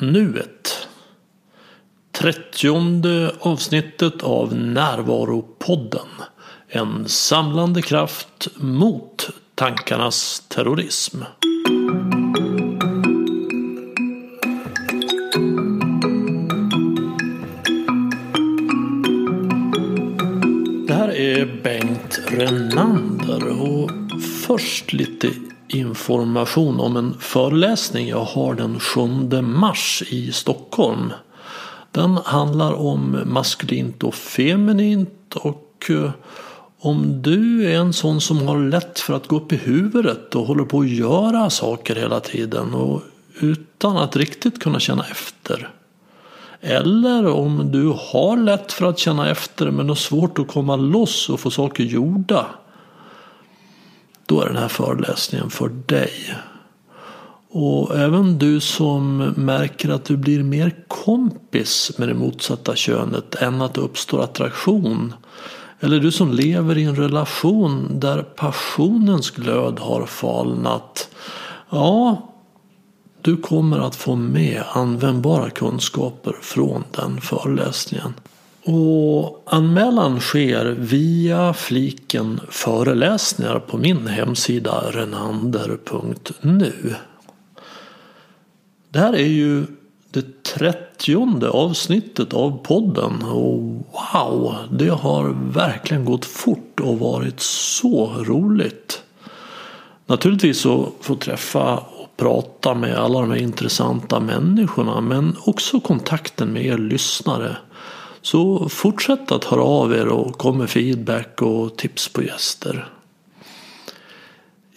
Nuet. Trettionde avsnittet av Närvaropodden. En samlande kraft mot tankarnas terrorism. Det här är Bengt Renander och först lite information om en föreläsning jag har den 7 mars i Stockholm. Den handlar om maskulint och feminint och eh, om du är en sån som har lätt för att gå upp i huvudet och håller på att göra saker hela tiden och utan att riktigt kunna känna efter. Eller om du har lätt för att känna efter men har svårt att komma loss och få saker gjorda. Då är den här föreläsningen för dig. Och även du som märker att du blir mer kompis med det motsatta könet än att det uppstår attraktion. Eller du som lever i en relation där passionens glöd har falnat. Ja, du kommer att få med användbara kunskaper från den föreläsningen. Och anmälan sker via fliken föreläsningar på min hemsida renander.nu. Det här är ju det trettionde avsnittet av podden och wow, det har verkligen gått fort och varit så roligt. Naturligtvis att få träffa och prata med alla de här intressanta människorna men också kontakten med er lyssnare. Så fortsätt att höra av er och kom med feedback och tips på gäster.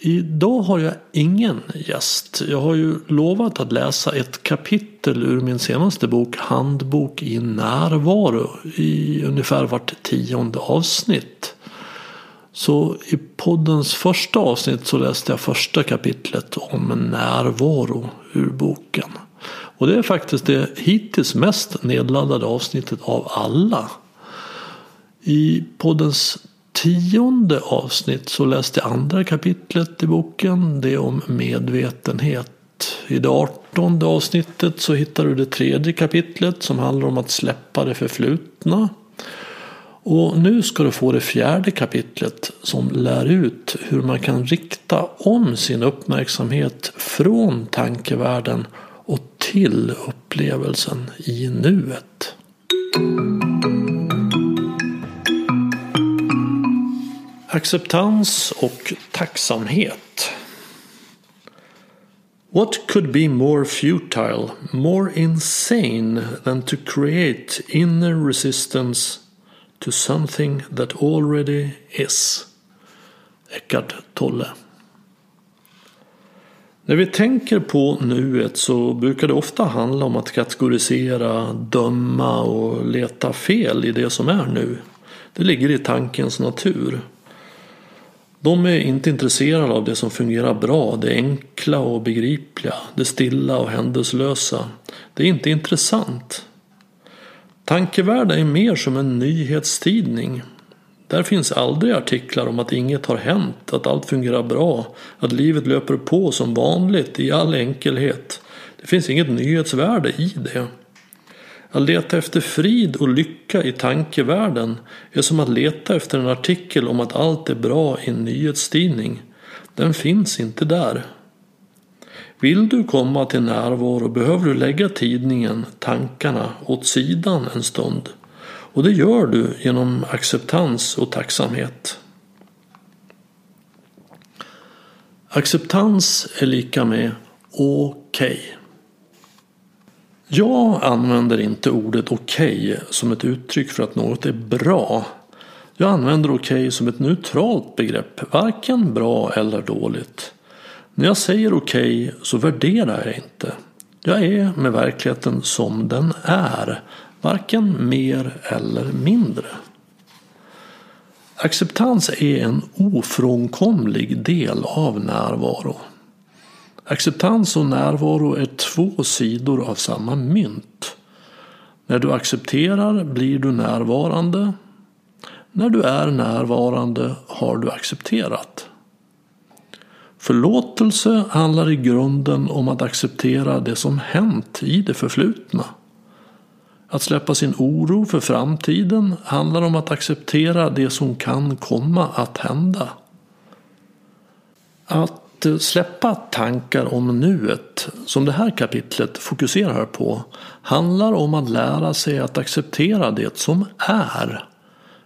Idag har jag ingen gäst. Jag har ju lovat att läsa ett kapitel ur min senaste bok Handbok i närvaro i ungefär vart tionde avsnitt. Så i poddens första avsnitt så läste jag första kapitlet om närvaro ur boken. Och det är faktiskt det hittills mest nedladdade avsnittet av alla. I poddens tionde avsnitt så läste jag andra kapitlet i boken. Det om medvetenhet. I det artonde avsnittet så hittar du det tredje kapitlet som handlar om att släppa det förflutna. Och nu ska du få det fjärde kapitlet som lär ut hur man kan rikta om sin uppmärksamhet från tankevärlden och till upplevelsen i nuet. Acceptans och tacksamhet. What could be more futile, more insane than to create inner resistance to something that already is? Eckart Tolle. När vi tänker på nuet så brukar det ofta handla om att kategorisera, döma och leta fel i det som är nu. Det ligger i tankens natur. De är inte intresserade av det som fungerar bra, det enkla och begripliga, det stilla och händelselösa. Det är inte intressant. Tankevärlden är mer som en nyhetstidning. Där finns aldrig artiklar om att inget har hänt, att allt fungerar bra, att livet löper på som vanligt i all enkelhet. Det finns inget nyhetsvärde i det. Att leta efter frid och lycka i tankevärlden är som att leta efter en artikel om att allt är bra i en nyhetstidning. Den finns inte där. Vill du komma till närvaro behöver du lägga tidningen, tankarna, åt sidan en stund. Och det gör du genom acceptans och tacksamhet. Acceptans är lika med okej. Okay. Jag använder inte ordet okej okay som ett uttryck för att något är bra. Jag använder okej okay som ett neutralt begrepp, varken bra eller dåligt. När jag säger okej okay så värderar jag inte. Jag är med verkligheten som den är, varken mer eller mindre. Acceptans är en ofrånkomlig del av närvaro. Acceptans och närvaro är två sidor av samma mynt. När du accepterar blir du närvarande. När du är närvarande har du accepterat. Förlåtelse handlar i grunden om att acceptera det som hänt i det förflutna. Att släppa sin oro för framtiden handlar om att acceptera det som kan komma att hända. Att släppa tankar om nuet, som det här kapitlet fokuserar på, handlar om att lära sig att acceptera det som är.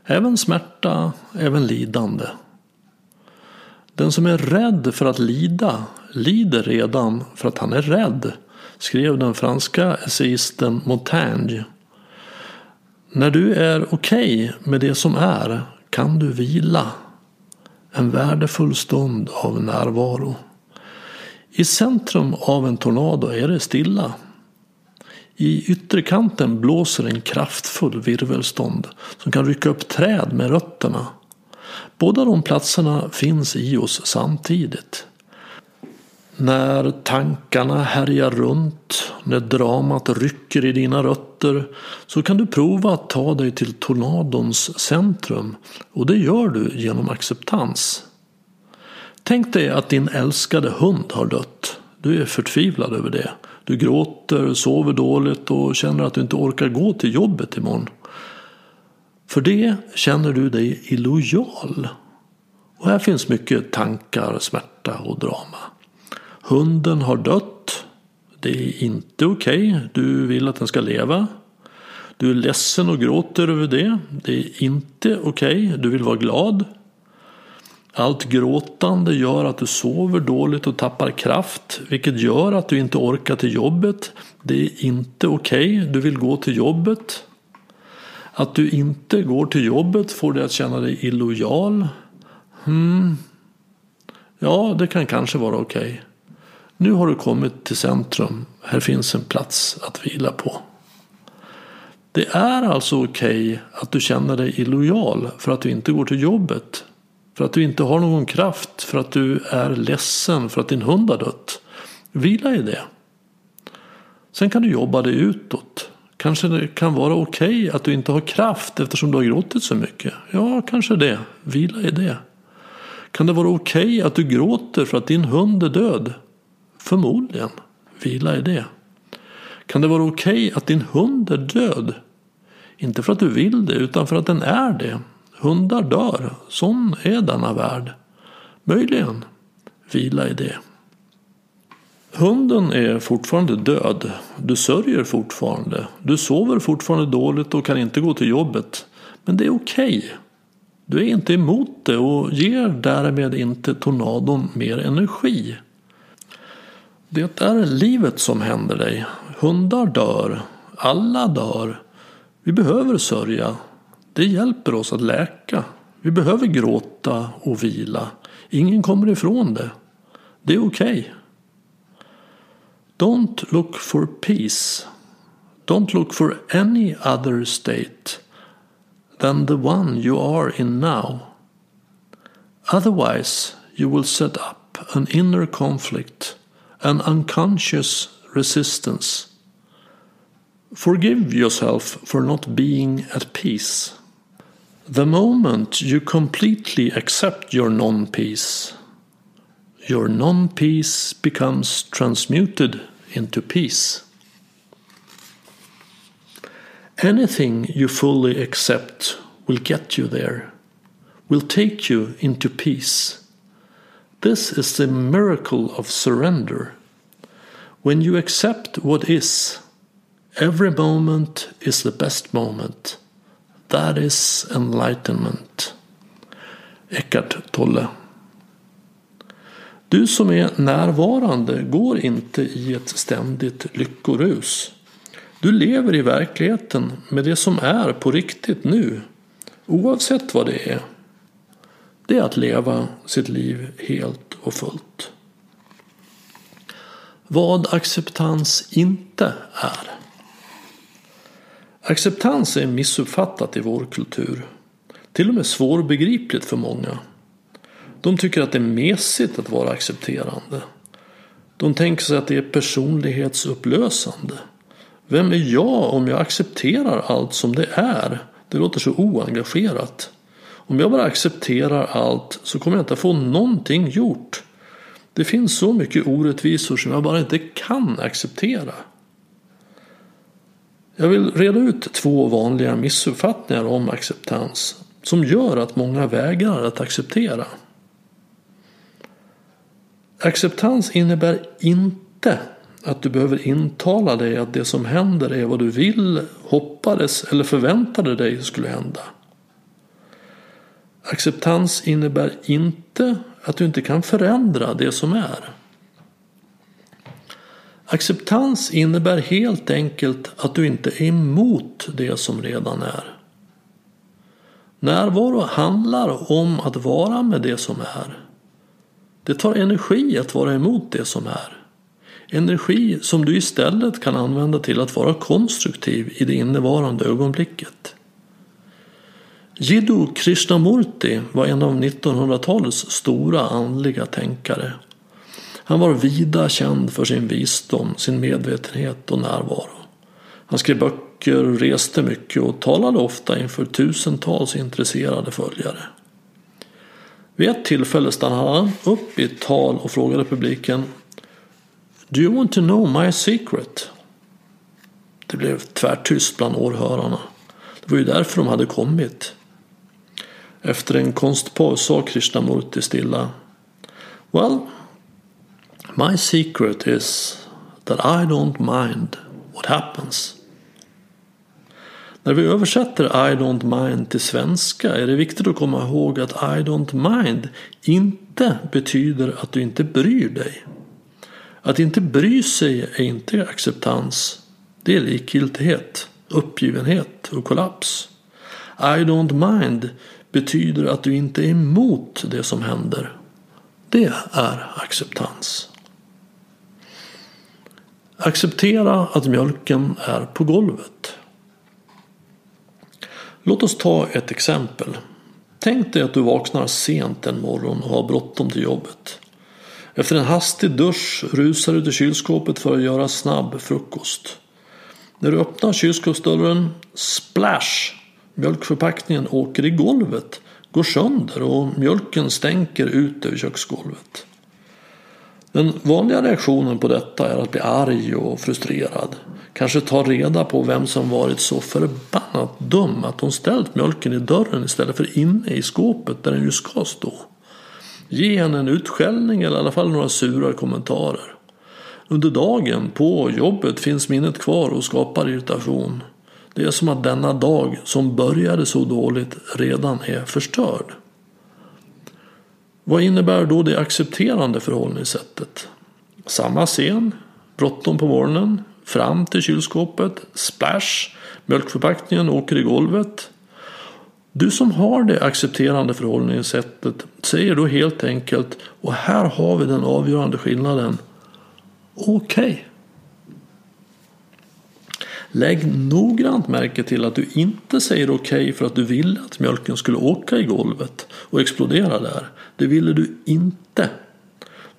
Även smärta, även lidande. Den som är rädd för att lida lider redan för att han är rädd, skrev den franska essayisten Montaigne. När du är okej okay med det som är kan du vila. En värdefull stund av närvaro. I centrum av en tornado är det stilla. I ytterkanten blåser en kraftfull virvelstånd som kan rycka upp träd med rötterna Båda de platserna finns i oss samtidigt. När tankarna härjar runt, när dramat rycker i dina rötter så kan du prova att ta dig till tornadons centrum och det gör du genom acceptans. Tänk dig att din älskade hund har dött. Du är förtvivlad över det. Du gråter, sover dåligt och känner att du inte orkar gå till jobbet imorgon. För det känner du dig illojal. Och här finns mycket tankar, smärta och drama. Hunden har dött. Det är inte okej. Okay. Du vill att den ska leva. Du är ledsen och gråter över det. Det är inte okej. Okay. Du vill vara glad. Allt gråtande gör att du sover dåligt och tappar kraft, vilket gör att du inte orkar till jobbet. Det är inte okej. Okay. Du vill gå till jobbet. Att du inte går till jobbet får dig att känna dig illojal. Hmm. Ja, det kan kanske vara okej. Okay. Nu har du kommit till centrum. Här finns en plats att vila på. Det är alltså okej okay att du känner dig illojal för att du inte går till jobbet. För att du inte har någon kraft, för att du är ledsen för att din hund har dött. Vila i det. Sen kan du jobba dig utåt. Kanske det kan vara okej okay att du inte har kraft eftersom du har gråtit så mycket. Ja, kanske det. Vila i det. Kan det vara okej okay att du gråter för att din hund är död? Förmodligen. Vila i det. Kan det vara okej okay att din hund är död? Inte för att du vill det, utan för att den är det. Hundar dör. Sån är denna värld. Möjligen. Vila i det. Hunden är fortfarande död. Du sörjer fortfarande. Du sover fortfarande dåligt och kan inte gå till jobbet. Men det är okej. Okay. Du är inte emot det och ger därmed inte tornadon mer energi. Det är livet som händer dig. Hundar dör. Alla dör. Vi behöver sörja. Det hjälper oss att läka. Vi behöver gråta och vila. Ingen kommer ifrån det. Det är okej. Okay. Don't look for peace. Don't look for any other state than the one you are in now. Otherwise, you will set up an inner conflict, an unconscious resistance. Forgive yourself for not being at peace. The moment you completely accept your non peace, your non peace becomes transmuted into peace. Anything you fully accept will get you there, will take you into peace. This is the miracle of surrender. When you accept what is, every moment is the best moment. That is enlightenment. Eckart Tolle Du som är närvarande går inte i ett ständigt lyckorus. Du lever i verkligheten med det som är på riktigt nu, oavsett vad det är. Det är att leva sitt liv helt och fullt. Vad acceptans inte är. Acceptans är missuppfattat i vår kultur. Till och med svårbegripligt för många. De tycker att det är mesigt att vara accepterande. De tänker sig att det är personlighetsupplösande. Vem är jag om jag accepterar allt som det är? Det låter så oengagerat. Om jag bara accepterar allt så kommer jag inte få någonting gjort. Det finns så mycket orättvisor som jag bara inte kan acceptera. Jag vill reda ut två vanliga missuppfattningar om acceptans som gör att många vägrar att acceptera. Acceptans innebär inte att du behöver intala dig att det som händer är vad du vill, hoppades eller förväntade dig skulle hända. Acceptans innebär inte att du inte kan förändra det som är. Acceptans innebär helt enkelt att du inte är emot det som redan är. Närvaro handlar om att vara med det som är. Det tar energi att vara emot det som är. Energi som du istället kan använda till att vara konstruktiv i det innevarande ögonblicket. Jiddu Krishnamurti var en av 1900-talets stora andliga tänkare. Han var vida känd för sin visdom, sin medvetenhet och närvaro. Han skrev böcker, reste mycket och talade ofta inför tusentals intresserade följare. Vid ett tillfälle stannade han upp i ett tal och frågade publiken Do you want to know my secret? Det blev tvärtyst bland åhörarna. Det var ju därför de hade kommit. Efter en konstpaus sa Krishnamurti stilla. Well, my secret is that I don't mind what happens. När vi översätter I don't mind till svenska är det viktigt att komma ihåg att I don't mind inte betyder att du inte bryr dig. Att inte bry sig är inte acceptans. Det är likgiltighet, uppgivenhet och kollaps. I don't mind betyder att du inte är emot det som händer. Det är acceptans. Acceptera att mjölken är på golvet. Låt oss ta ett exempel. Tänk dig att du vaknar sent en morgon och har bråttom till jobbet. Efter en hastig dusch rusar du till kylskåpet för att göra snabb frukost. När du öppnar kylskåpsdörren, splash! Mjölkförpackningen åker i golvet, går sönder och mjölken stänker ut över köksgolvet. Den vanliga reaktionen på detta är att bli arg och frustrerad. Kanske ta reda på vem som varit så förbannat dum att hon ställt mjölken i dörren istället för inne i skåpet där den ju ska stå. Ge henne en utskällning eller i alla fall några sura kommentarer. Under dagen på jobbet finns minnet kvar och skapar irritation. Det är som att denna dag som började så dåligt redan är förstörd. Vad innebär då det accepterande förhållningssättet? Samma scen, bråttom på morgonen, fram till kylskåpet, splash, mjölkförpackningen åker i golvet. Du som har det accepterande förhållningssättet säger då helt enkelt och här har vi den avgörande skillnaden. Okej. Okay. Lägg noggrant märke till att du inte säger okej okay för att du ville att mjölken skulle åka i golvet och explodera där. Det ville du inte.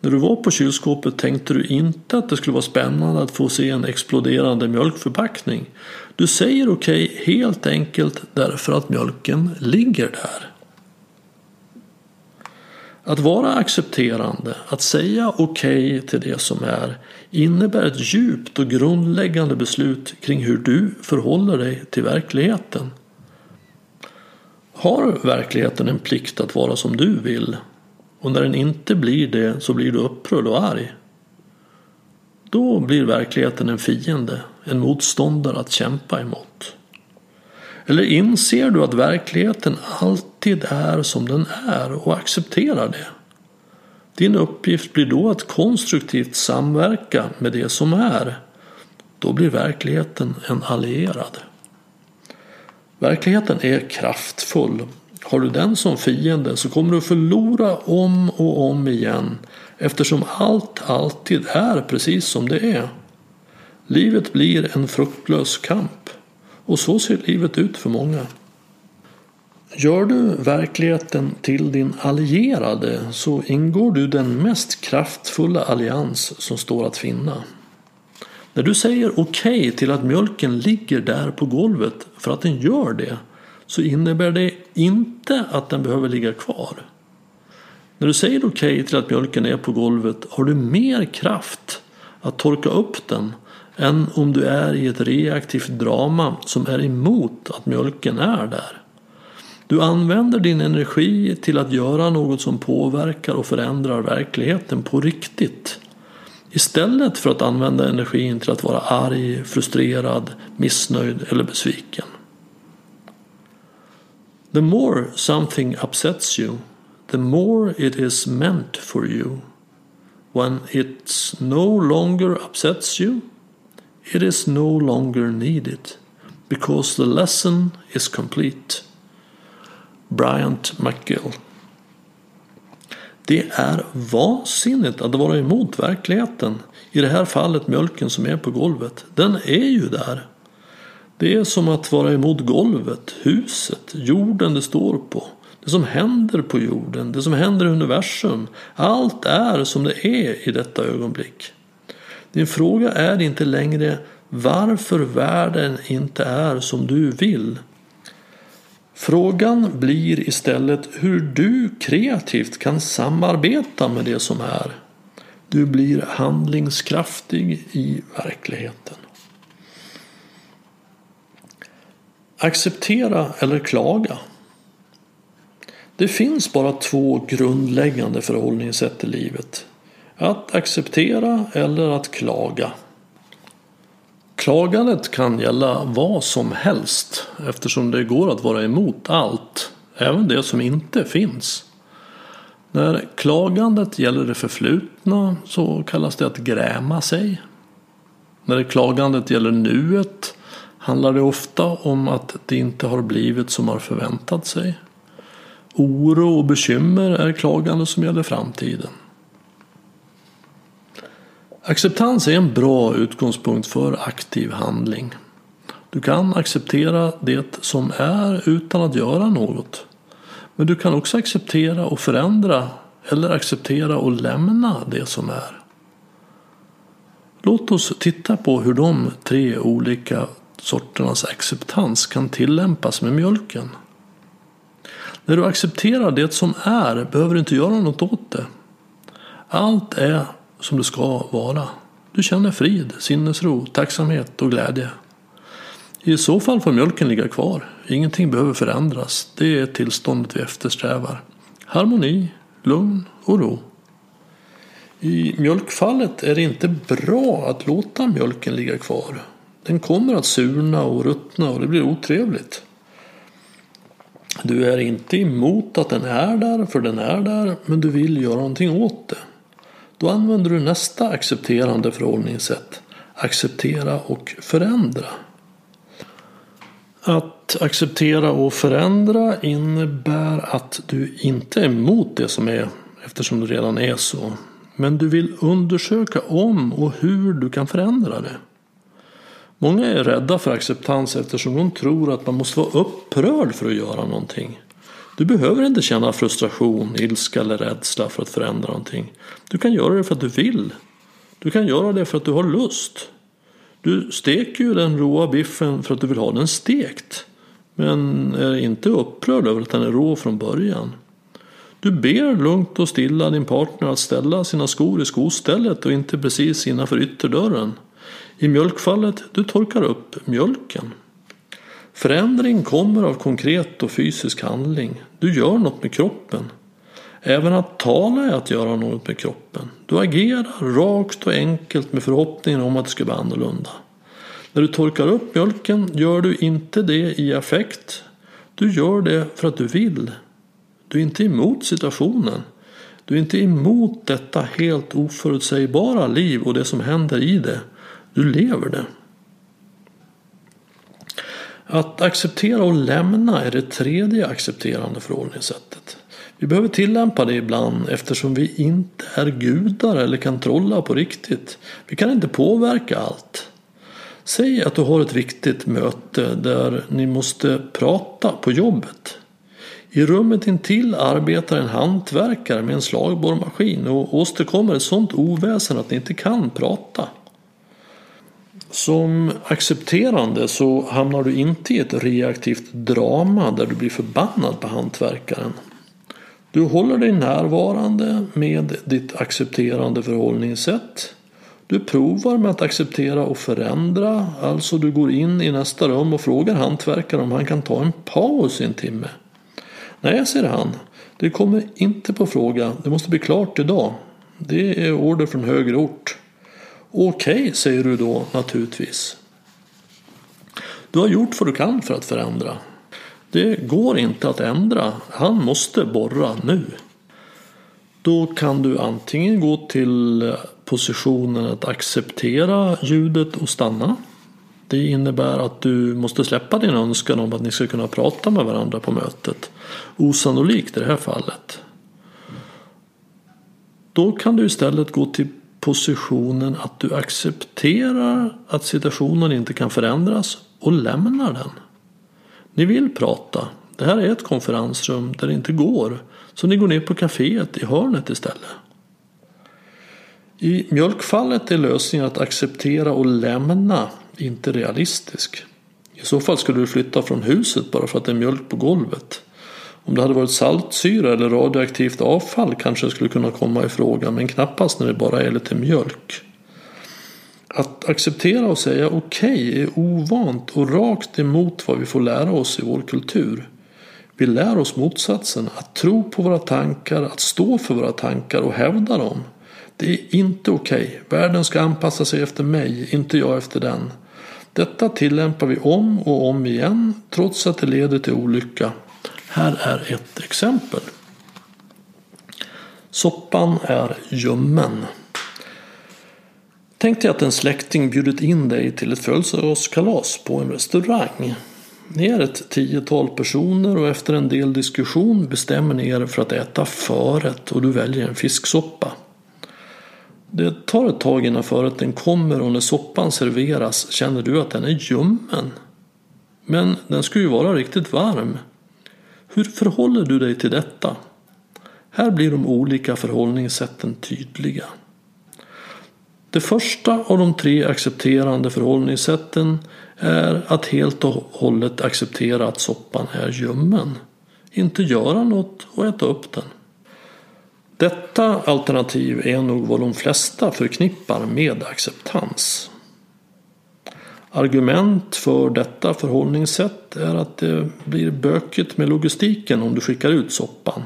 När du var på kylskåpet tänkte du inte att det skulle vara spännande att få se en exploderande mjölkförpackning. Du säger okej okay helt enkelt därför att mjölken ligger där. Att vara accepterande, att säga okej okay till det som är, innebär ett djupt och grundläggande beslut kring hur du förhåller dig till verkligheten. Har verkligheten en plikt att vara som du vill? Och när den inte blir det så blir du upprörd och arg. Då blir verkligheten en fiende, en motståndare att kämpa emot. Eller inser du att verkligheten alltid är som den är och accepterar det? Din uppgift blir då att konstruktivt samverka med det som är. Då blir verkligheten en allierad. Verkligheten är kraftfull. Har du den som fiende så kommer du förlora om och om igen eftersom allt alltid är precis som det är. Livet blir en fruktlös kamp. Och så ser livet ut för många. Gör du verkligheten till din allierade så ingår du den mest kraftfulla allians som står att finna. När du säger okej okay till att mjölken ligger där på golvet för att den gör det så innebär det inte att den behöver ligga kvar. När du säger okej okay till att mjölken är på golvet har du mer kraft att torka upp den än om du är i ett reaktivt drama som är emot att mjölken är där. Du använder din energi till att göra något som påverkar och förändrar verkligheten på riktigt. Istället för att använda energin till att vara arg, frustrerad, missnöjd eller besviken. The more something upsets you, the more it is meant for you. When it no longer upsets you, it is no longer needed, because the lesson is complete. Bryant McGill. Det är vansinnigt att vara emot verkligheten. I det här fallet mjölken som är på golvet. Den är ju där. Det är som att vara emot golvet, huset, jorden det står på. Det som händer på jorden, det som händer i universum. Allt är som det är i detta ögonblick. Din fråga är inte längre varför världen inte är som du vill. Frågan blir istället hur du kreativt kan samarbeta med det som är. Du blir handlingskraftig i verkligheten. Acceptera eller klaga. Det finns bara två grundläggande förhållningssätt i livet. Att acceptera eller att klaga. Klagandet kan gälla vad som helst eftersom det går att vara emot allt, även det som inte finns. När klagandet gäller det förflutna så kallas det att gräma sig. När klagandet gäller nuet handlar det ofta om att det inte har blivit som man förväntat sig. Oro och bekymmer är klagande som gäller framtiden. Acceptans är en bra utgångspunkt för aktiv handling. Du kan acceptera det som är utan att göra något. Men du kan också acceptera och förändra eller acceptera och lämna det som är. Låt oss titta på hur de tre olika sorternas acceptans kan tillämpas med mjölken. När du accepterar det som är behöver du inte göra något åt det. Allt är som det ska vara. Du känner frid, sinnesro, tacksamhet och glädje. I så fall får mjölken ligga kvar. Ingenting behöver förändras. Det är tillståndet vi eftersträvar. Harmoni, lugn och ro. I mjölkfallet är det inte bra att låta mjölken ligga kvar. Den kommer att surna och ruttna och det blir otrevligt. Du är inte emot att den är där, för den är där, men du vill göra någonting åt det. Då använder du nästa accepterande förhållningssätt. Acceptera och förändra. Att acceptera och förändra innebär att du inte är emot det som är eftersom det redan är så. Men du vill undersöka om och hur du kan förändra det. Många är rädda för acceptans eftersom de tror att man måste vara upprörd för att göra någonting. Du behöver inte känna frustration, ilska eller rädsla för att förändra någonting. Du kan göra det för att du vill. Du kan göra det för att du har lust. Du steker ju den råa biffen för att du vill ha den stekt. Men är inte upprörd över att den är rå från början. Du ber lugnt och stilla din partner att ställa sina skor i skostället och inte precis innanför ytterdörren. I mjölkfallet, du torkar upp mjölken. Förändring kommer av konkret och fysisk handling. Du gör något med kroppen. Även att tala är att göra något med kroppen. Du agerar rakt och enkelt med förhoppningen om att det ska bli annorlunda. När du torkar upp mjölken gör du inte det i affekt. Du gör det för att du vill. Du är inte emot situationen. Du är inte emot detta helt oförutsägbara liv och det som händer i det. Du lever det. Att acceptera och lämna är det tredje accepterande förhållningssättet. Vi behöver tillämpa det ibland eftersom vi inte är gudar eller kan trolla på riktigt. Vi kan inte påverka allt. Säg att du har ett viktigt möte där ni måste prata på jobbet. I rummet intill arbetar en hantverkare med en slagborrmaskin och åstadkommer ett sådant oväsen att ni inte kan prata. Som accepterande så hamnar du inte i ett reaktivt drama där du blir förbannad på hantverkaren. Du håller dig närvarande med ditt accepterande förhållningssätt. Du provar med att acceptera och förändra. Alltså du går in i nästa rum och frågar hantverkaren om han kan ta en paus i en timme. Nej, säger han. Det kommer inte på fråga. Det måste bli klart idag. Det är order från högre ort. Okej, okay, säger du då naturligtvis. Du har gjort vad du kan för att förändra. Det går inte att ändra. Han måste borra nu. Då kan du antingen gå till positionen att acceptera ljudet och stanna. Det innebär att du måste släppa din önskan om att ni ska kunna prata med varandra på mötet. Osannolikt i det här fallet. Då kan du istället gå till positionen att du accepterar att situationen inte kan förändras och lämnar den. Ni vill prata. Det här är ett konferensrum där det inte går. Så ni går ner på kaféet i hörnet istället. I mjölkfallet är lösningen att acceptera och lämna inte realistisk. I så fall skulle du flytta från huset bara för att det är mjölk på golvet. Om det hade varit saltsyra eller radioaktivt avfall kanske det skulle kunna komma i fråga men knappast när det bara är lite mjölk. Att acceptera och säga okej okay är ovant och rakt emot vad vi får lära oss i vår kultur. Vi lär oss motsatsen, att tro på våra tankar, att stå för våra tankar och hävda dem. Det är inte okej. Okay. Världen ska anpassa sig efter mig, inte jag efter den. Detta tillämpar vi om och om igen, trots att det leder till olycka. Här är ett exempel. Soppan är ljummen. Tänk dig att en släkting bjudit in dig till ett födelsedagskalas på en restaurang. Ni är ett tiotal personer och efter en del diskussion bestämmer ni er för att äta förrätt och du väljer en fisksoppa. Det tar ett tag innan förrätten kommer och när soppan serveras känner du att den är ljummen. Men den ska ju vara riktigt varm. Hur förhåller du dig till detta? Här blir de olika förhållningssätten tydliga. Det första av de tre accepterande förhållningssätten är att helt och hållet acceptera att soppan är ljummen. Inte göra något och äta upp den. Detta alternativ är nog vad de flesta förknippar med acceptans. Argument för detta förhållningssätt är att det blir bökigt med logistiken om du skickar ut soppan.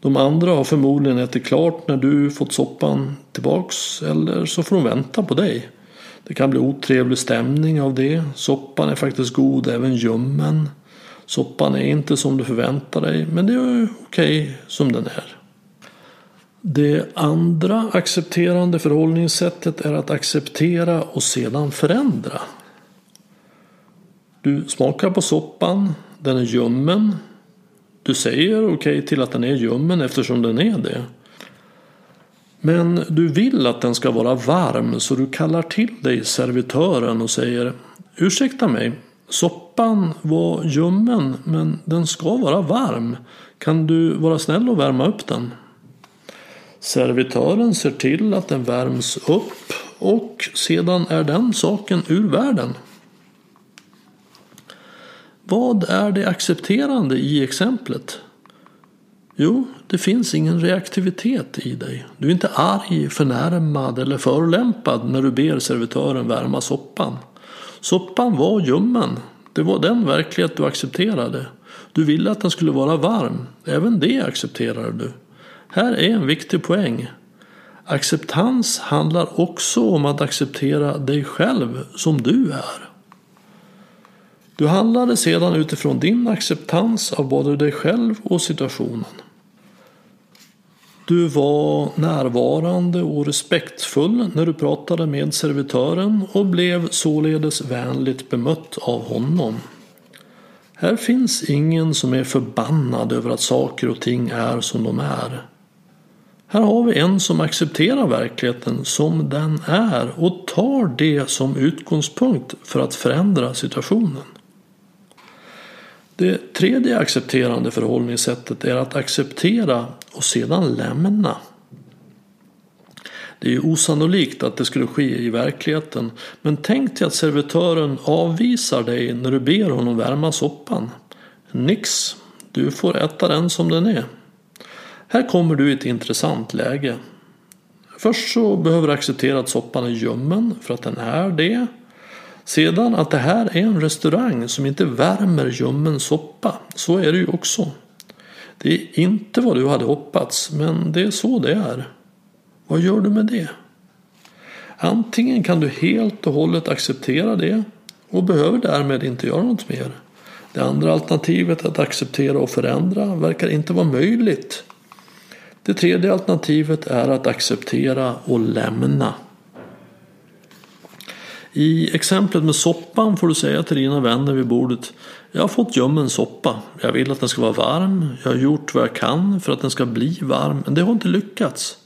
De andra har förmodligen ätit klart när du fått soppan tillbaks eller så får de vänta på dig. Det kan bli otrevlig stämning av det. Soppan är faktiskt god även ljummen. Soppan är inte som du förväntar dig men det är okej okay som den är. Det andra accepterande förhållningssättet är att acceptera och sedan förändra. Du smakar på soppan, den är ljummen. Du säger okej okay till att den är ljummen eftersom den är det. Men du vill att den ska vara varm så du kallar till dig servitören och säger Ursäkta mig, soppan var ljummen men den ska vara varm. Kan du vara snäll och värma upp den? Servitören ser till att den värms upp och sedan är den saken ur världen. Vad är det accepterande i exemplet? Jo, det finns ingen reaktivitet i dig. Du är inte arg, förnärmad eller förolämpad när du ber servitören värma soppan. Soppan var ljummen. Det var den verklighet du accepterade. Du ville att den skulle vara varm. Även det accepterade du. Här är en viktig poäng. Acceptans handlar också om att acceptera dig själv som du är. Du handlade sedan utifrån din acceptans av både dig själv och situationen. Du var närvarande och respektfull när du pratade med servitören och blev således vänligt bemött av honom. Här finns ingen som är förbannad över att saker och ting är som de är. Här har vi en som accepterar verkligheten som den är och tar det som utgångspunkt för att förändra situationen. Det tredje accepterande förhållningssättet är att acceptera och sedan lämna. Det är ju osannolikt att det skulle ske i verkligheten men tänk dig att servitören avvisar dig när du ber honom värma soppan. Nix, du får äta den som den är. Här kommer du i ett intressant läge. Först så behöver du acceptera att soppan är ljummen för att den är det. Sedan att det här är en restaurang som inte värmer ljummen soppa. Så är det ju också. Det är inte vad du hade hoppats, men det är så det är. Vad gör du med det? Antingen kan du helt och hållet acceptera det och behöver därmed inte göra något mer. Det andra alternativet, att acceptera och förändra, verkar inte vara möjligt. Det tredje alternativet är att acceptera och lämna. I exemplet med soppan får du säga till dina vänner vid bordet Jag har fått ljummen soppa. Jag vill att den ska vara varm. Jag har gjort vad jag kan för att den ska bli varm, men det har inte lyckats.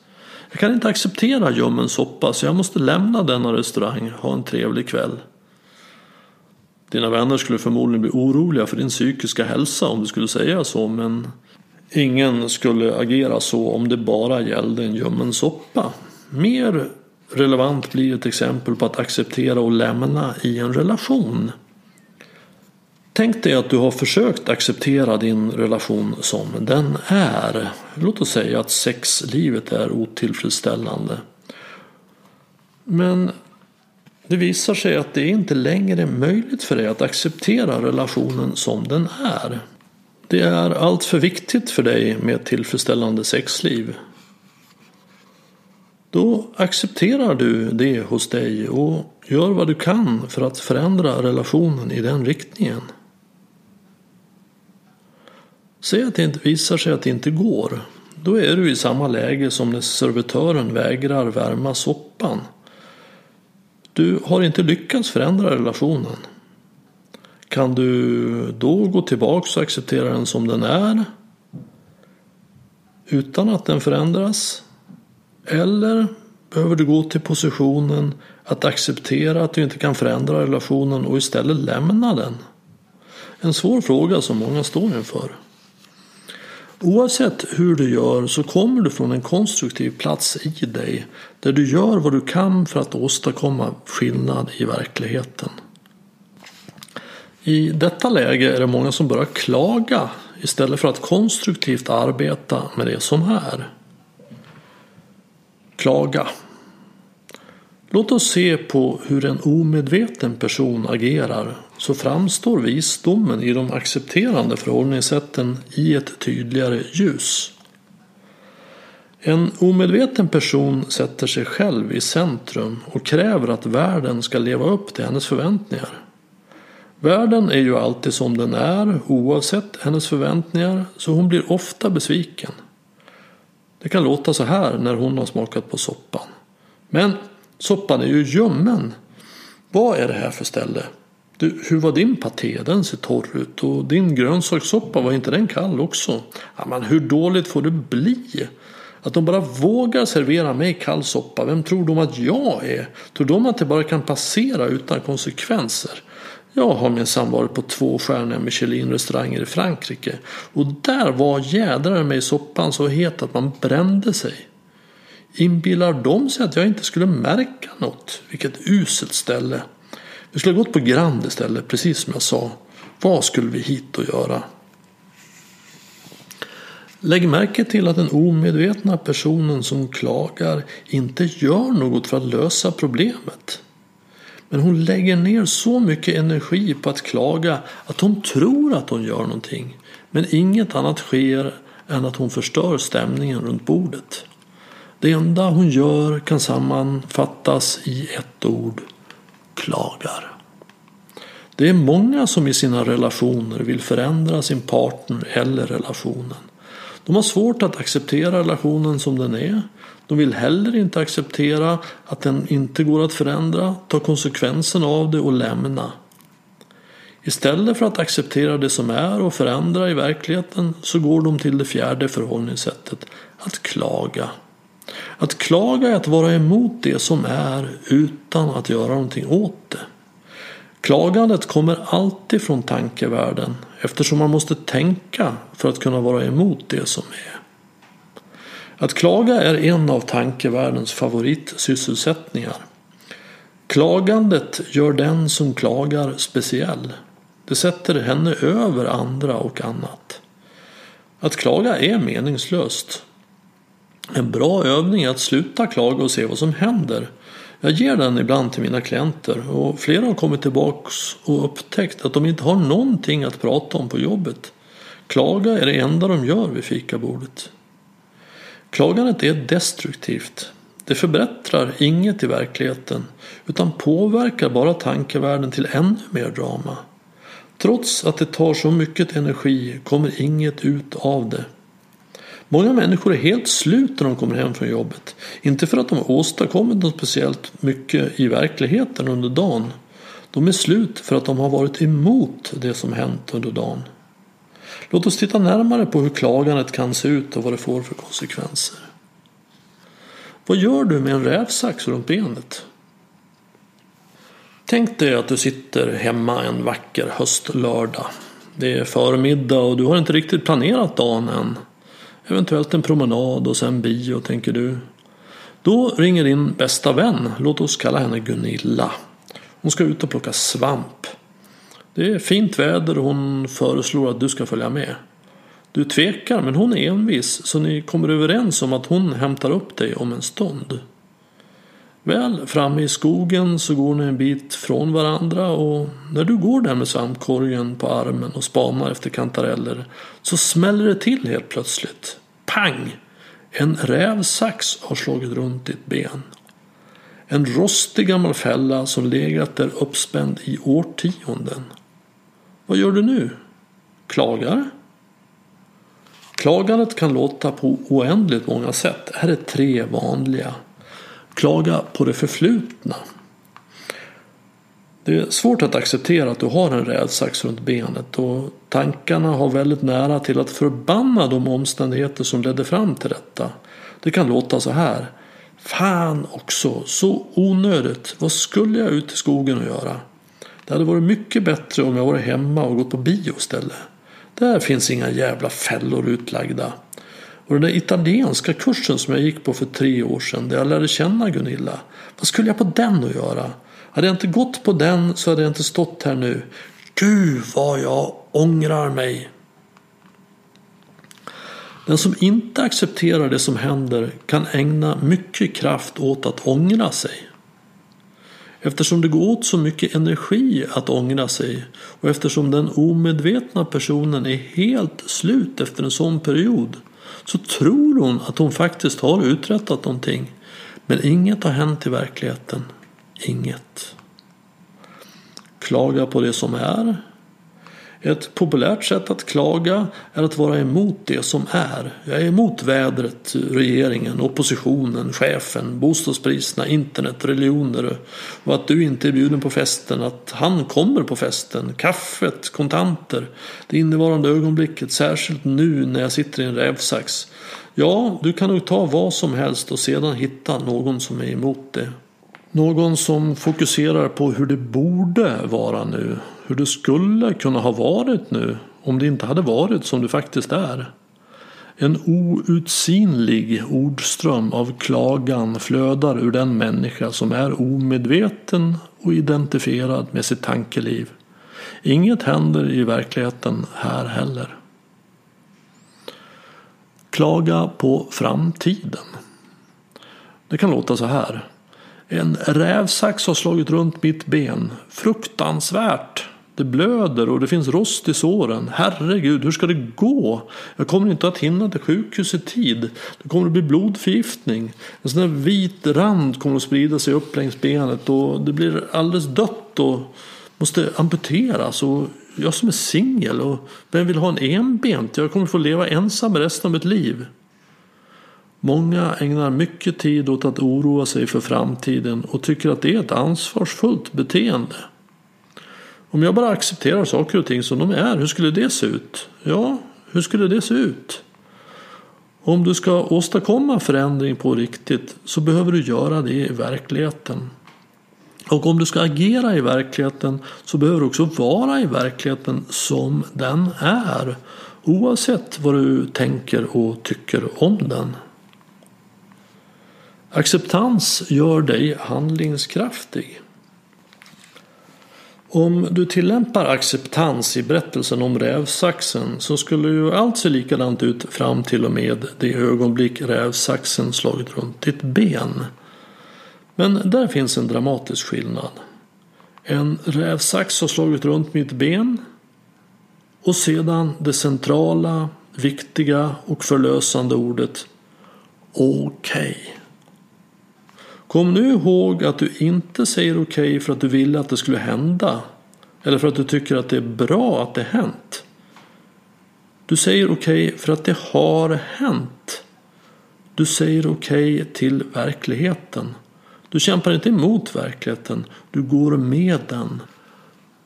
Jag kan inte acceptera ljummen soppa så jag måste lämna denna restaurang och ha en trevlig kväll. Dina vänner skulle förmodligen bli oroliga för din psykiska hälsa om du skulle säga så men ingen skulle agera så om det bara gällde en ljummen soppa. Mer relevant blir ett exempel på att acceptera och lämna i en relation. Tänk dig att du har försökt acceptera din relation som den är. Låt oss säga att sexlivet är otillfredsställande. Men det visar sig att det inte längre är möjligt för dig att acceptera relationen som den är. Det är allt för viktigt för dig med ett tillfredsställande sexliv. Då accepterar du det hos dig och gör vad du kan för att förändra relationen i den riktningen. Säg att det inte visar sig att det inte går. Då är du i samma läge som när servitören vägrar värma soppan. Du har inte lyckats förändra relationen. Kan du då gå tillbaka och acceptera den som den är? Utan att den förändras? Eller behöver du gå till positionen att acceptera att du inte kan förändra relationen och istället lämna den? En svår fråga som många står inför. Oavsett hur du gör så kommer du från en konstruktiv plats i dig där du gör vad du kan för att åstadkomma skillnad i verkligheten. I detta läge är det många som börjar klaga istället för att konstruktivt arbeta med det som är. Klaga. Låt oss se på hur en omedveten person agerar så framstår visdomen i de accepterande förhållningssätten i ett tydligare ljus. En omedveten person sätter sig själv i centrum och kräver att världen ska leva upp till hennes förväntningar. Världen är ju alltid som den är oavsett hennes förväntningar så hon blir ofta besviken. Det kan låta så här när hon har smakat på soppan. Men soppan är ju ljummen. Vad är det här för ställe? Du, hur var din paté? Den ser torr ut. Och din grönsakssoppa, var inte den kall också? Ja, men hur dåligt får det bli? Att de bara vågar servera mig kall soppa. Vem tror de att jag är? Tror de att det bara kan passera utan konsekvenser? Jag har minsann varit på två stjärniga Michelin-restauranger i Frankrike. Och där var jädrar mig soppan så het att man brände sig. Inbillar de sig att jag inte skulle märka något? Vilket uselt ställe. Vi skulle ha gått på Grand istället, precis som jag sa. Vad skulle vi hit och göra? Lägg märke till att den omedvetna personen som klagar inte gör något för att lösa problemet. Men hon lägger ner så mycket energi på att klaga att hon tror att hon gör någonting. Men inget annat sker än att hon förstör stämningen runt bordet. Det enda hon gör kan sammanfattas i ett ord. Klagar. Det är många som i sina relationer vill förändra sin partner eller relationen. De har svårt att acceptera relationen som den är. De vill heller inte acceptera att den inte går att förändra, ta konsekvensen av det och lämna. Istället för att acceptera det som är och förändra i verkligheten så går de till det fjärde förhållningssättet, att klaga. Att klaga är att vara emot det som är utan att göra någonting åt det. Klagandet kommer alltid från tankevärlden eftersom man måste tänka för att kunna vara emot det som är. Att klaga är en av tankevärldens favoritsysselsättningar. Klagandet gör den som klagar speciell. Det sätter henne över andra och annat. Att klaga är meningslöst. En bra övning är att sluta klaga och se vad som händer. Jag ger den ibland till mina klienter och flera har kommit tillbaks och upptäckt att de inte har någonting att prata om på jobbet. Klaga är det enda de gör vid fikabordet. Klagandet är destruktivt. Det förbättrar inget i verkligheten utan påverkar bara tankevärlden till ännu mer drama. Trots att det tar så mycket energi kommer inget ut av det. Många människor är helt slut när de kommer hem från jobbet. Inte för att de har åstadkommit något speciellt mycket i verkligheten under dagen. De är slut för att de har varit emot det som hänt under dagen. Låt oss titta närmare på hur klagandet kan se ut och vad det får för konsekvenser. Vad gör du med en rävsax runt benet? Tänk dig att du sitter hemma en vacker höstlördag. Det är förmiddag och du har inte riktigt planerat dagen än. Eventuellt en promenad och sen bio tänker du. Då ringer din bästa vän, låt oss kalla henne Gunilla. Hon ska ut och plocka svamp. Det är fint väder och hon föreslår att du ska följa med. Du tvekar men hon är envis så ni kommer överens om att hon hämtar upp dig om en stund. Väl framme i skogen så går ni en bit från varandra och när du går där med svampkorgen på armen och spanar efter kantareller så smäller det till helt plötsligt. Pang! En rävsax har slagit runt ditt ben. En rostig gammal fälla som legat där uppspänd i årtionden. Vad gör du nu? Klagar? Klagandet kan låta på oändligt många sätt. Här är tre vanliga. Klaga på det förflutna. Det är svårt att acceptera att du har en rävsax runt benet och tankarna har väldigt nära till att förbanna de omständigheter som ledde fram till detta. Det kan låta så här. Fan också, så onödigt. Vad skulle jag ut i skogen och göra? Det hade varit mycket bättre om jag varit hemma och gått på bio istället. Där finns inga jävla fällor utlagda. Och den där italienska kursen som jag gick på för tre år sedan där jag lärde känna Gunilla. Vad skulle jag på den att göra? Hade jag inte gått på den så hade jag inte stått här nu. Gud vad jag ångrar mig. Den som inte accepterar det som händer kan ägna mycket kraft åt att ångra sig. Eftersom det går åt så mycket energi att ångra sig och eftersom den omedvetna personen är helt slut efter en sån period så tror hon att hon faktiskt har uträttat någonting. Men inget har hänt i verkligheten. Inget. Klaga på det som är ett populärt sätt att klaga är att vara emot det som är. Jag är emot vädret, regeringen, oppositionen, chefen, bostadspriserna, internet, religioner och att du inte är bjuden på festen, att han kommer på festen, kaffet, kontanter, det innevarande ögonblicket, särskilt nu när jag sitter i en rävsax. Ja, du kan nog ta vad som helst och sedan hitta någon som är emot det. Någon som fokuserar på hur det borde vara nu hur det skulle kunna ha varit nu om det inte hade varit som det faktiskt är. En outsinlig ordström av klagan flödar ur den människa som är omedveten och identifierad med sitt tankeliv. Inget händer i verkligheten här heller. Klaga på framtiden. Det kan låta så här. En rävsax har slagit runt mitt ben. Fruktansvärt. Det blöder och det finns rost i såren. Herregud, hur ska det gå? Jag kommer inte att hinna till sjukhus i tid. Det kommer att bli blodförgiftning. En sån där vit rand kommer att sprida sig upp längs benet och det blir alldeles dött och måste amputeras. Och jag som är singel och vem vill ha en enbent? Jag kommer att få leva ensam resten av mitt liv. Många ägnar mycket tid åt att oroa sig för framtiden och tycker att det är ett ansvarsfullt beteende. Om jag bara accepterar saker och ting som de är, hur skulle det se ut? Ja, hur skulle det se ut? Om du ska åstadkomma förändring på riktigt så behöver du göra det i verkligheten. Och om du ska agera i verkligheten så behöver du också vara i verkligheten som den är. Oavsett vad du tänker och tycker om den. Acceptans gör dig handlingskraftig. Om du tillämpar acceptans i berättelsen om rävsaxen så skulle ju allt se likadant ut fram till och med det ögonblick rävsaxen slagit runt ditt ben. Men där finns en dramatisk skillnad. En rävsax har slagit runt mitt ben och sedan det centrala, viktiga och förlösande ordet okej. Okay. Kom nu ihåg att du inte säger okej okay för att du ville att det skulle hända. Eller för att du tycker att det är bra att det hänt. Du säger okej okay för att det har hänt. Du säger okej okay till verkligheten. Du kämpar inte emot verkligheten. Du går med den.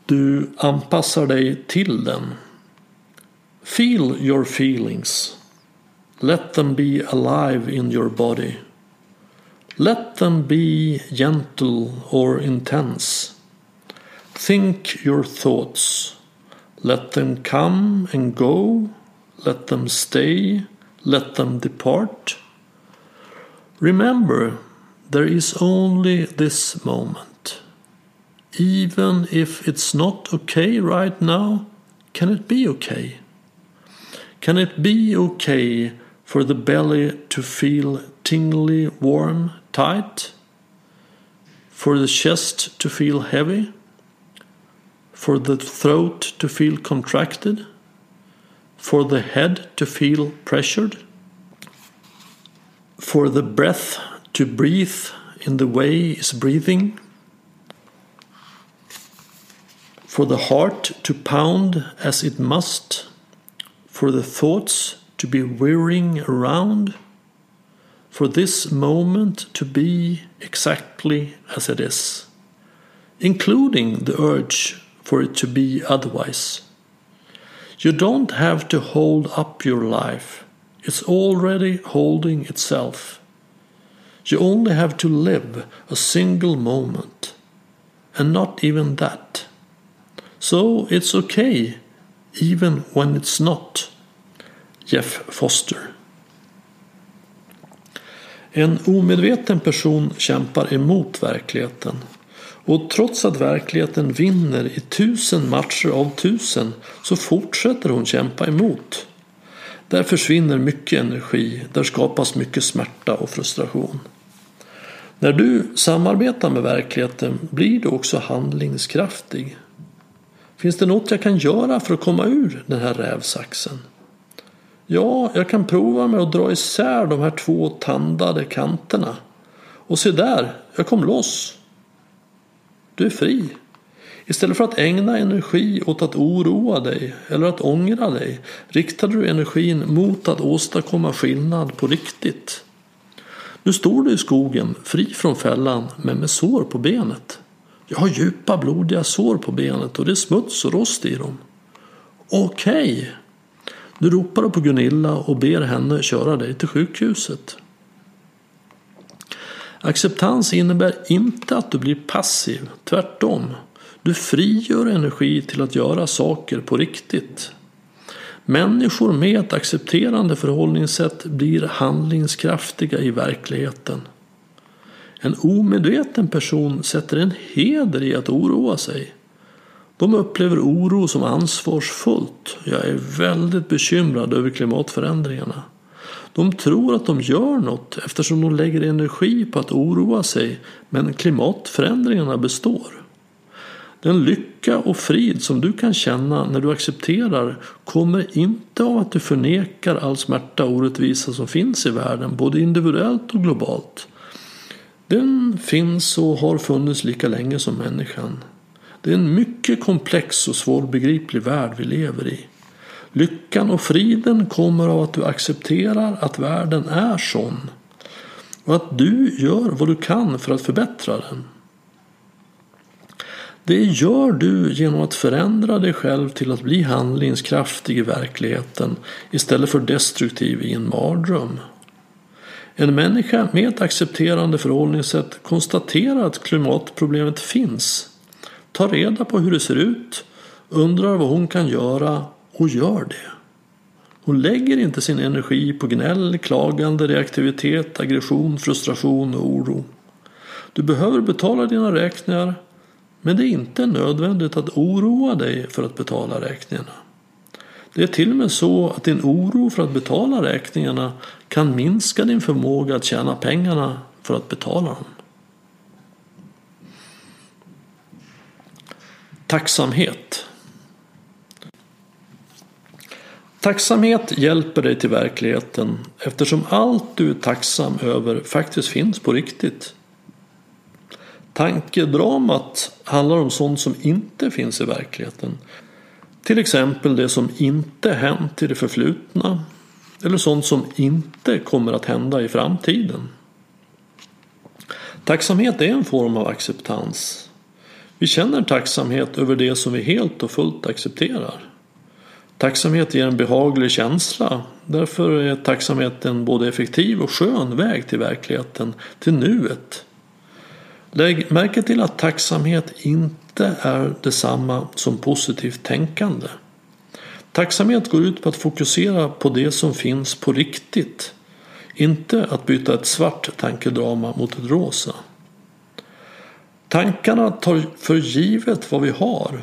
Du anpassar dig till den. Feel your feelings. Let them be alive in your body. Let them be gentle or intense. Think your thoughts. Let them come and go. Let them stay. Let them depart. Remember, there is only this moment. Even if it's not okay right now, can it be okay? Can it be okay for the belly to feel tingly, warm, tight, for the chest to feel heavy, for the throat to feel contracted, for the head to feel pressured, for the breath to breathe in the way is breathing, for the heart to pound as it must, for the thoughts to be whirring around for this moment to be exactly as it is, including the urge for it to be otherwise. You don't have to hold up your life, it's already holding itself. You only have to live a single moment, and not even that. So it's okay, even when it's not. Jeff Foster En omedveten person kämpar emot verkligheten. Och trots att verkligheten vinner i tusen matcher av tusen så fortsätter hon kämpa emot. Där försvinner mycket energi, där skapas mycket smärta och frustration. När du samarbetar med verkligheten blir du också handlingskraftig. Finns det något jag kan göra för att komma ur den här rävsaxen? Ja, jag kan prova med att dra isär de här två tandade kanterna. Och se där, jag kom loss. Du är fri. Istället för att ägna energi åt att oroa dig eller att ångra dig riktade du energin mot att åstadkomma skillnad på riktigt. Nu står du i skogen, fri från fällan, men med sår på benet. Jag har djupa blodiga sår på benet och det är smuts och rost i dem. Okej, okay. Du ropar på Gunilla och ber henne köra dig till sjukhuset. Acceptans innebär inte att du blir passiv, tvärtom. Du frigör energi till att göra saker på riktigt. Människor med ett accepterande förhållningssätt blir handlingskraftiga i verkligheten. En omedveten person sätter en heder i att oroa sig. De upplever oro som ansvarsfullt. Jag är väldigt bekymrad över klimatförändringarna. De tror att de gör något eftersom de lägger energi på att oroa sig men klimatförändringarna består. Den lycka och frid som du kan känna när du accepterar kommer inte av att du förnekar all smärta och orättvisa som finns i världen, både individuellt och globalt. Den finns och har funnits lika länge som människan. Det är en mycket komplex och svårbegriplig värld vi lever i. Lyckan och friden kommer av att du accepterar att världen är sån och att du gör vad du kan för att förbättra den. Det gör du genom att förändra dig själv till att bli handlingskraftig i verkligheten istället för destruktiv i en mardröm. En människa med ett accepterande förhållningssätt konstaterar att klimatproblemet finns tar reda på hur det ser ut, undrar vad hon kan göra och gör det. Hon lägger inte sin energi på gnäll, klagande, reaktivitet, aggression, frustration och oro. Du behöver betala dina räkningar, Men det är inte nödvändigt att oroa dig för att betala räkningarna. Det är till och med så att din oro för att betala räkningarna kan minska din förmåga att tjäna pengarna för att betala dem. Tacksamhet. Tacksamhet hjälper dig till verkligheten eftersom allt du är tacksam över faktiskt finns på riktigt. Tankedramat handlar om sånt som inte finns i verkligheten. Till exempel det som inte hänt i det förflutna eller sånt som inte kommer att hända i framtiden. Tacksamhet är en form av acceptans. Vi känner tacksamhet över det som vi helt och fullt accepterar. Tacksamhet ger en behaglig känsla. Därför är tacksamhet en både effektiv och skön väg till verkligheten, till nuet. Lägg märke till att tacksamhet inte är detsamma som positivt tänkande. Tacksamhet går ut på att fokusera på det som finns på riktigt. Inte att byta ett svart tankedrama mot ett rosa. Tankarna tar för givet vad vi har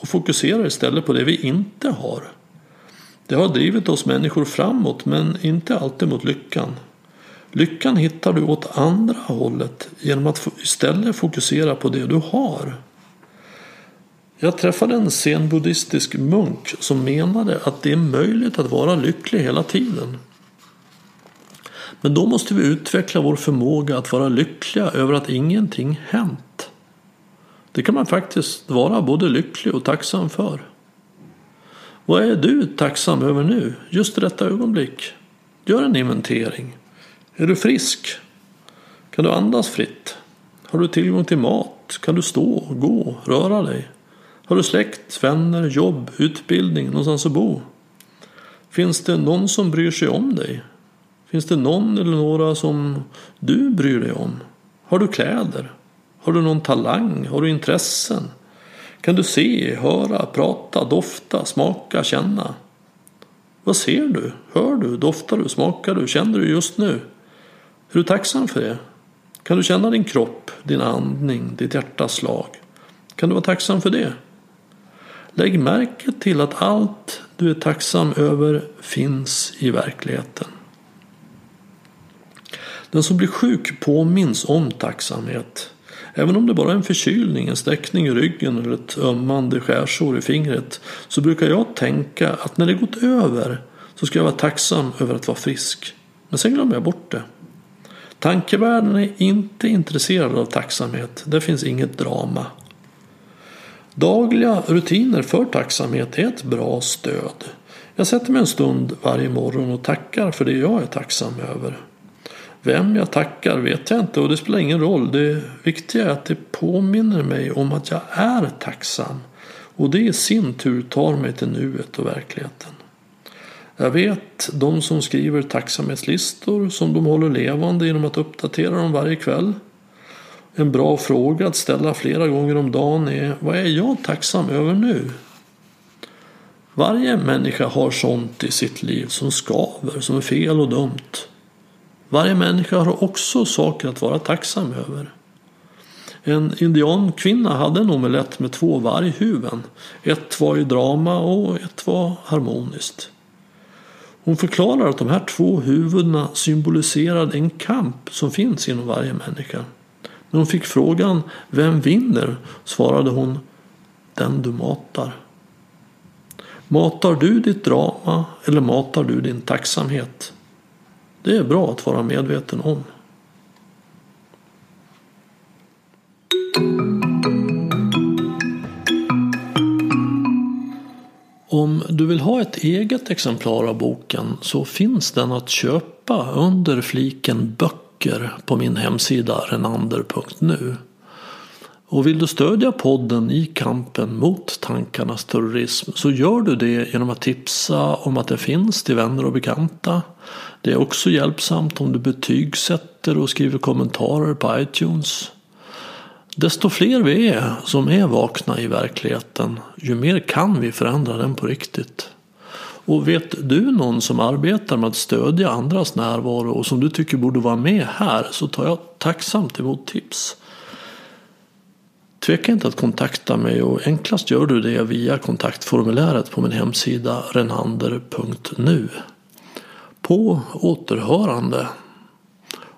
och fokuserar istället på det vi inte har. Det har drivit oss människor framåt men inte alltid mot lyckan. Lyckan hittar du åt andra hållet genom att istället fokusera på det du har. Jag träffade en zen-buddhistisk munk som menade att det är möjligt att vara lycklig hela tiden. Men då måste vi utveckla vår förmåga att vara lyckliga över att ingenting hänt. Det kan man faktiskt vara både lycklig och tacksam för. Vad är du tacksam över nu, just i detta ögonblick? Gör en inventering. Är du frisk? Kan du andas fritt? Har du tillgång till mat? Kan du stå, gå, röra dig? Har du släkt, vänner, jobb, utbildning, någonstans att bo? Finns det någon som bryr sig om dig? Finns det någon eller några som du bryr dig om? Har du kläder? Har du någon talang? Har du intressen? Kan du se, höra, prata, dofta, smaka, känna? Vad ser du? Hör du? Doftar du? Smakar du? Känner du just nu? Är du tacksam för det? Kan du känna din kropp, din andning, ditt hjärtas slag? Kan du vara tacksam för det? Lägg märke till att allt du är tacksam över finns i verkligheten. Den som blir sjuk påminns om tacksamhet. Även om det bara är en förkylning, en sträckning i ryggen eller ett ömmande skärsår i fingret så brukar jag tänka att när det gått över så ska jag vara tacksam över att vara frisk. Men sen glömmer jag bort det. Tankevärlden är inte intresserad av tacksamhet. Det finns inget drama. Dagliga rutiner för tacksamhet är ett bra stöd. Jag sätter mig en stund varje morgon och tackar för det jag är tacksam över. Vem jag tackar vet jag inte och det spelar ingen roll. Det viktiga är att det påminner mig om att jag är tacksam. Och det i sin tur tar mig till nuet och verkligheten. Jag vet de som skriver tacksamhetslistor som de håller levande genom att uppdatera dem varje kväll. En bra fråga att ställa flera gånger om dagen är vad är jag tacksam över nu? Varje människa har sånt i sitt liv som skaver, som är fel och dumt. Varje människa har också saker att vara tacksam över. En indiankvinna hade en omelett med två varghuvuden. Ett var i drama och ett var harmoniskt. Hon förklarar att de här två huvudena symboliserade en kamp som finns inom varje människa. När hon fick frågan Vem vinner? svarade hon Den du matar. Matar du ditt drama eller matar du din tacksamhet? Det är bra att vara medveten om. Om du vill ha ett eget exemplar av boken så finns den att köpa under fliken böcker på min hemsida renander.nu. Och vill du stödja podden i kampen mot tankarnas terrorism så gör du det genom att tipsa om att det finns till vänner och bekanta. Det är också hjälpsamt om du betygsätter och skriver kommentarer på iTunes. Desto fler vi är som är vakna i verkligheten, ju mer kan vi förändra den på riktigt. Och vet du någon som arbetar med att stödja andras närvaro och som du tycker borde vara med här så tar jag tacksamt emot tips. Tveka inte att kontakta mig och enklast gör du det via kontaktformuläret på min hemsida renander.nu. På återhörande.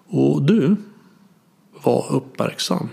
Och du, var uppmärksam.